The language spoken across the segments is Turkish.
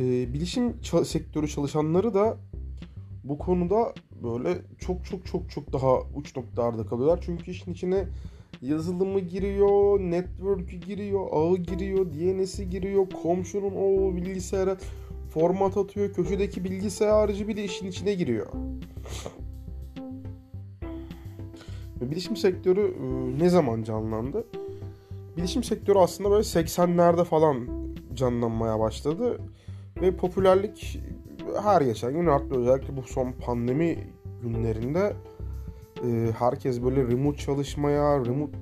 e, bilişim sektörü çalışanları da bu konuda böyle çok çok çok çok daha uç noktalarda kalıyorlar. Çünkü işin içine yazılımı giriyor, network'ü giriyor, ağı giriyor, DNS'i giriyor, komşunun o bilgisayara format atıyor, köşedeki bilgisayarcı bile işin içine giriyor. Bilişim sektörü e, ne zaman canlandı? Bilişim sektörü aslında böyle 80'lerde falan canlanmaya başladı. Ve popülerlik her geçen gün arttı. Özellikle bu son pandemi günlerinde e, herkes böyle remote çalışmaya, remote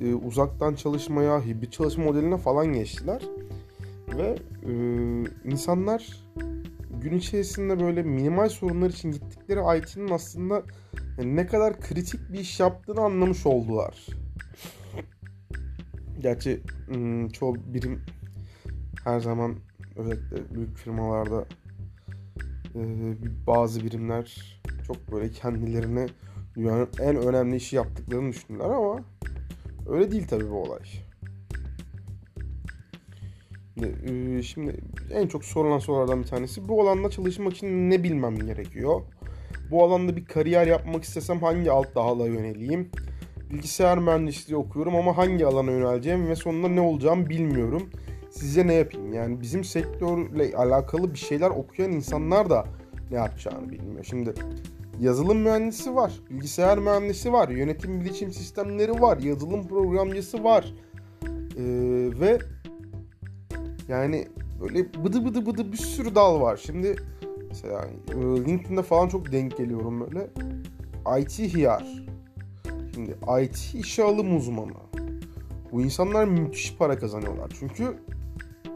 e, uzaktan çalışmaya, hibrit çalışma modeline falan geçtiler. Ve e, insanlar gün içerisinde böyle minimal sorunlar için gittikleri IT'nin aslında ne kadar kritik bir iş yaptığını anlamış oldular. Gerçi çoğu birim her zaman özellikle büyük firmalarda e, bazı birimler çok böyle kendilerine dünyanın en önemli işi yaptıklarını düşündüler ama öyle değil tabii bu olay. E, Şimdi en çok sorulan sorulardan bir tanesi bu alanda çalışmak için ne bilmem gerekiyor? Bu alanda bir kariyer yapmak istesem hangi alt dala yöneleyim? Bilgisayar mühendisliği okuyorum ama hangi alana yöneleceğim ve sonunda ne olacağım bilmiyorum. Sizce ne yapayım? Yani bizim sektörle alakalı bir şeyler okuyan insanlar da ne yapacağını bilmiyor. Şimdi yazılım mühendisi var, bilgisayar mühendisi var, yönetim bilişim sistemleri var, yazılım programcısı var. Ee, ve yani böyle bıdı bıdı bıdı bir sürü dal var. Şimdi mesela e, LinkedIn'de falan çok denk geliyorum böyle. IT hiyar. Şimdi IT işe alım uzmanı. Bu insanlar müthiş para kazanıyorlar. Çünkü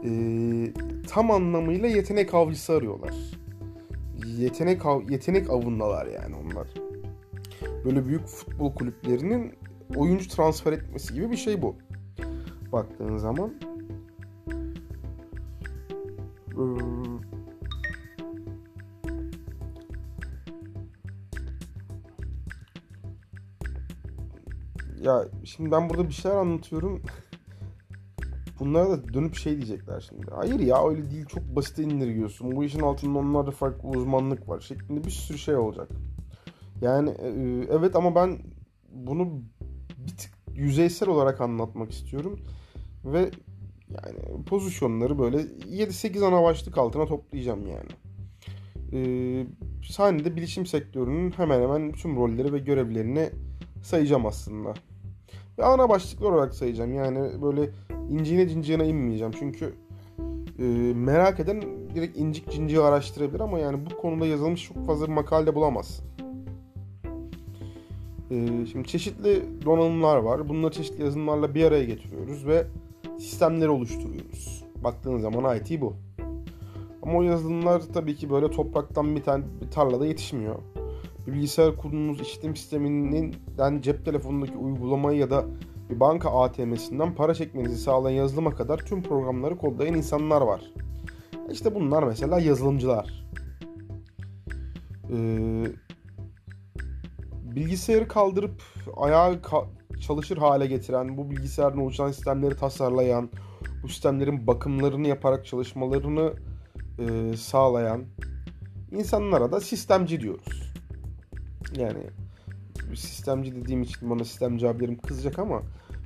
e, tam anlamıyla yetenek avcısı arıyorlar. Yetenek av, yetenek avındalar yani onlar. Böyle büyük futbol kulüplerinin oyuncu transfer etmesi gibi bir şey bu. Baktığın zaman. Ee, Ya şimdi ben burada bir şeyler anlatıyorum. Bunlara da dönüp şey diyecekler şimdi. Hayır ya öyle değil çok basit indirgiyorsun. Bu işin altında onlarda farklı uzmanlık var şeklinde bir sürü şey olacak. Yani e, evet ama ben bunu bir tık yüzeysel olarak anlatmak istiyorum. Ve yani pozisyonları böyle 7-8 ana başlık altına toplayacağım yani. Ee, sahnede bilişim sektörünün hemen hemen tüm rolleri ve görevlerini sayacağım aslında. Ve ana başlıklar olarak sayacağım. Yani böyle inciğine cinciğine inmeyeceğim. Çünkü e, merak eden direkt incik cinciği araştırabilir ama yani bu konuda yazılmış çok fazla bir makale bulamazsın. E, şimdi çeşitli donanımlar var. Bunları çeşitli yazılımlarla bir araya getiriyoruz ve sistemleri oluşturuyoruz. Baktığın zaman IT bu. Ama o yazılımlar tabii ki böyle topraktan bir tane bir tarlada yetişmiyor. Bir bilgisayar kurduğunuz işletim sisteminden cep telefonundaki uygulamayı ya da bir banka ATM'sinden para çekmenizi sağlayan yazılıma kadar tüm programları kodlayan insanlar var. İşte bunlar mesela yazılımcılar. Ee, bilgisayarı kaldırıp ayağa ka- çalışır hale getiren, bu bilgisayarın oluşan sistemleri tasarlayan, bu sistemlerin bakımlarını yaparak çalışmalarını e, sağlayan insanlara da sistemci diyoruz. Yani sistemci dediğim için bana sistemci abilerim kızacak ama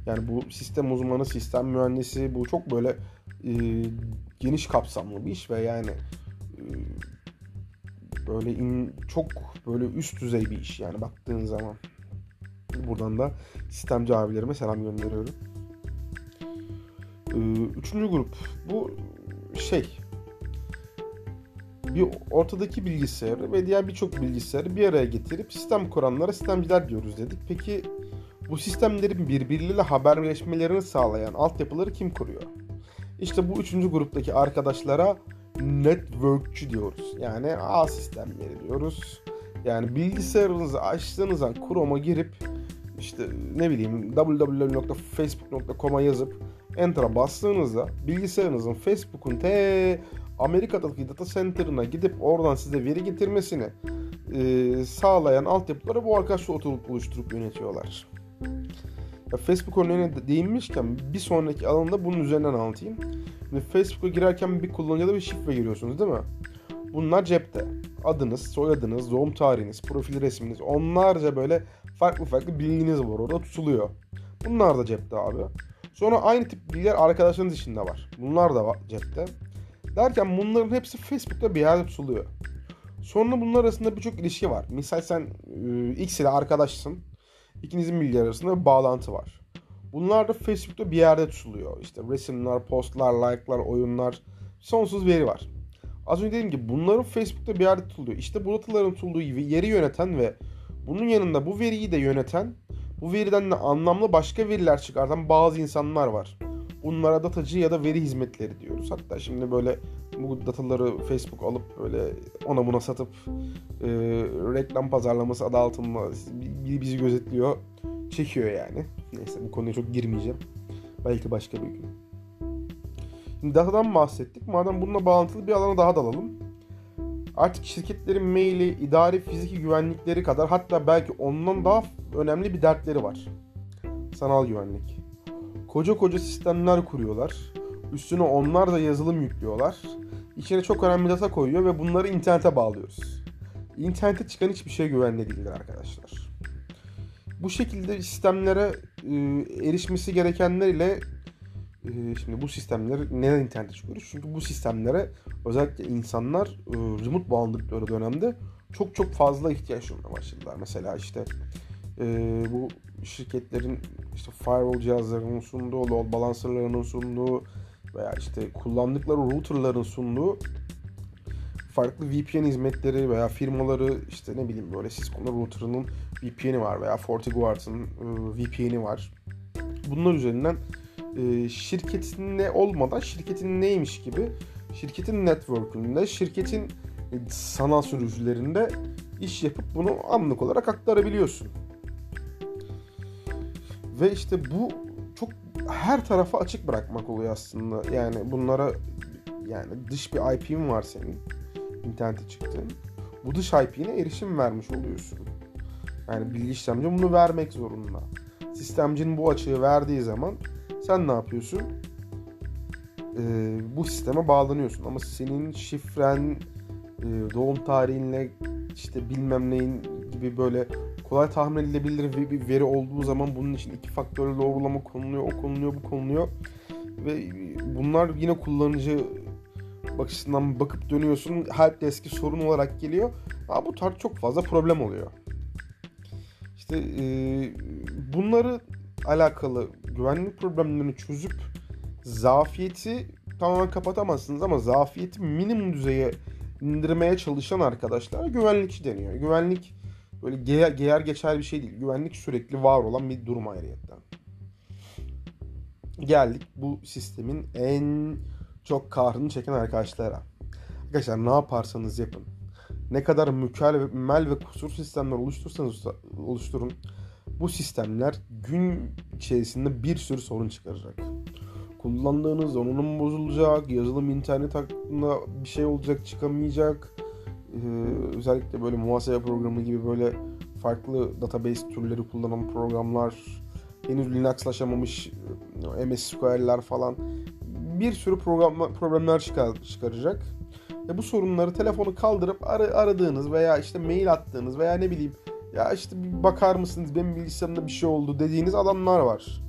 yani bu sistem uzmanı, sistem mühendisi bu çok böyle e, geniş kapsamlı bir iş ve yani e, böyle in, çok böyle üst düzey bir iş yani baktığın zaman. Buradan da sistemci abilerime selam gönderiyorum. E, üçüncü grup bu şey bir ortadaki bilgisayarı ve diğer birçok bilgisayarı bir araya getirip sistem kuranlara sistemciler diyoruz dedik. Peki bu sistemlerin birbirleriyle haberleşmelerini sağlayan altyapıları kim kuruyor? İşte bu üçüncü gruptaki arkadaşlara networkçü diyoruz. Yani ağ sistemleri diyoruz. Yani bilgisayarınızı açtığınız an Chrome'a girip işte ne bileyim www.facebook.com'a yazıp Enter'a bastığınızda bilgisayarınızın Facebook'un te Amerika'daki data center'ına gidip oradan size veri getirmesini e, sağlayan altyapıları bu arkadaşlar oturup oluşturup yönetiyorlar. Ya Facebook örneğine de değinmişken bir sonraki alanda bunun üzerinden anlatayım. Şimdi Facebook'a girerken bir kullanıcıda bir şifre giriyorsunuz değil mi? Bunlar cepte. Adınız, soyadınız, doğum tarihiniz, profil resminiz, onlarca böyle farklı farklı bilginiz var orada tutuluyor. Bunlar da cepte abi. Sonra aynı tip bilgiler arkadaşlarınız içinde var. Bunlar da var cepte. Derken bunların hepsi Facebook'ta bir yerde tutuluyor. Sonra bunlar arasında birçok ilişki var. Misal sen e, X ile arkadaşsın. İkinizin bilgiler arasında bir bağlantı var. Bunlar da Facebook'ta bir yerde tutuluyor. İşte resimler, postlar, like'lar, oyunlar, sonsuz veri var. Az önce dediğim gibi bunların Facebook'ta bir yerde tutuluyor. İşte bu dataların tutulduğu yeri yöneten ve bunun yanında bu veriyi de yöneten, bu veriden de anlamlı başka veriler çıkartan bazı insanlar var. Bunlara datacı ya da veri hizmetleri diyoruz. Hatta şimdi böyle bu dataları Facebook alıp böyle ona buna satıp e, reklam pazarlaması adı altında biri bizi gözetliyor, çekiyor yani. Neyse bu konuya çok girmeyeceğim. Belki başka bir gün. Şimdi datadan bahsettik. Madem bununla bağlantılı bir alana daha dalalım. Artık şirketlerin maili, idari fiziki güvenlikleri kadar hatta belki ondan daha önemli bir dertleri var. Sanal güvenlik. Koca koca sistemler kuruyorlar. Üstüne onlar da yazılım yüklüyorlar. İçine çok önemli data koyuyor ve bunları internete bağlıyoruz. İnternete çıkan hiçbir şey güvenli değildir arkadaşlar. Bu şekilde sistemlere e, erişmesi gerekenler ile e, şimdi bu sistemleri neden internete çıkıyoruz? Çünkü bu sistemlere özellikle insanlar e, remote bağlandıkları dönemde çok çok fazla ihtiyaç duymaya başladılar. Mesela işte e, bu şirketlerin işte firewall cihazlarının sunduğu, load balancerlarının sunduğu veya işte kullandıkları routerların sunduğu farklı VPN hizmetleri veya firmaları işte ne bileyim böyle Cisco'nun router'ının VPN'i var veya FortiGuard'ın e, VPN'i var. Bunlar üzerinden e, şirketin ne olmadan şirketin neymiş gibi şirketin network'ünde, şirketin sanal sürücülerinde iş yapıp bunu anlık olarak aktarabiliyorsun. Ve işte bu çok her tarafa açık bırakmak oluyor aslında. Yani bunlara yani dış bir IP'in var senin internete çıktığın. Bu dış IP'ne erişim vermiş oluyorsun. Yani bilgi işlemci bunu vermek zorunda. Sistemcinin bu açığı verdiği zaman sen ne yapıyorsun? Ee, bu sisteme bağlanıyorsun. Ama senin şifren, e, doğum tarihinle işte bilmem neyin gibi böyle kolay tahmin edilebilir bir veri olduğu zaman bunun için iki faktörlü doğrulama konuluyor, o konuluyor, bu konuluyor. Ve bunlar yine kullanıcı bakışından bakıp dönüyorsun. Helpdesk'i sorun olarak geliyor. Ama bu tarz çok fazla problem oluyor. İşte e, bunları alakalı güvenlik problemlerini çözüp zafiyeti tamamen kapatamazsınız ama zafiyeti minimum düzeye indirmeye çalışan arkadaşlar güvenlikçi deniyor. Güvenlik böyle geyer, geyer geçer bir şey değil. Güvenlik sürekli var olan bir durum ayrıyetten. Geldik bu sistemin en çok kahrını çeken arkadaşlara. Arkadaşlar ne yaparsanız yapın. Ne kadar mükemmel ve kusur sistemler oluşturursanız oluşturun. Bu sistemler gün içerisinde bir sürü sorun çıkaracak. Kullandığınız donanım bozulacak, yazılım internet hakkında bir şey olacak, çıkamayacak. Ee, özellikle böyle muhasebe programı gibi böyle farklı database türleri kullanan programlar, henüz Linux'laşamamış MS SQL'ler falan bir sürü program, problemler çıkar, çıkaracak. E bu sorunları telefonu kaldırıp ar- aradığınız veya işte mail attığınız veya ne bileyim ya işte bir bakar mısınız benim bilgisayarımda bir şey oldu dediğiniz adamlar var.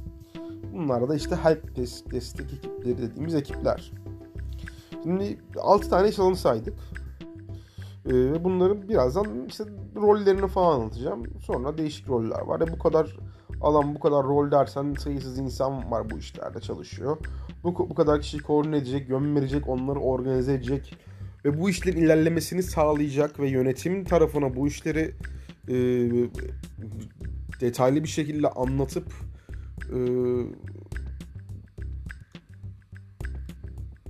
Bunlar da işte help desk, destek ekipleri dediğimiz ekipler. Şimdi 6 tane iş alanı saydık. Ee, ve bunların birazdan işte rollerini falan anlatacağım. Sonra değişik roller var. E bu kadar alan bu kadar rol dersen sayısız insan var bu işlerde çalışıyor. Bu, bu kadar kişi koordine edecek, yön verecek, onları organize edecek ve bu işlerin ilerlemesini sağlayacak ve yönetim tarafına bu işleri e, detaylı bir şekilde anlatıp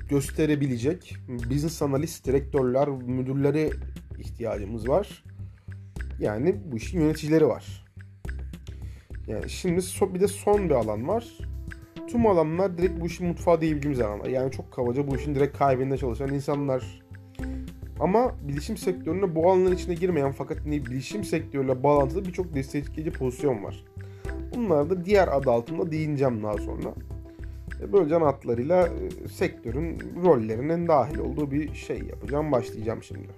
gösterebilecek business analist, direktörler, müdürlere ihtiyacımız var. Yani bu işin yöneticileri var. Yani şimdi bir de son bir alan var. Tüm alanlar direkt bu işin mutfağı diyebildiğimiz alanlar. Yani çok kabaca bu işin direkt kalbinde çalışan insanlar. Ama bilişim sektörüne bu alanların içine girmeyen fakat bilişim sektörüyle bağlantılı birçok destekleyici pozisyon var. Bunlar da diğer adı altında değineceğim daha sonra. E, Böylece hatlarıyla e, sektörün rollerinin dahil olduğu bir şey yapacağım. Başlayacağım şimdi.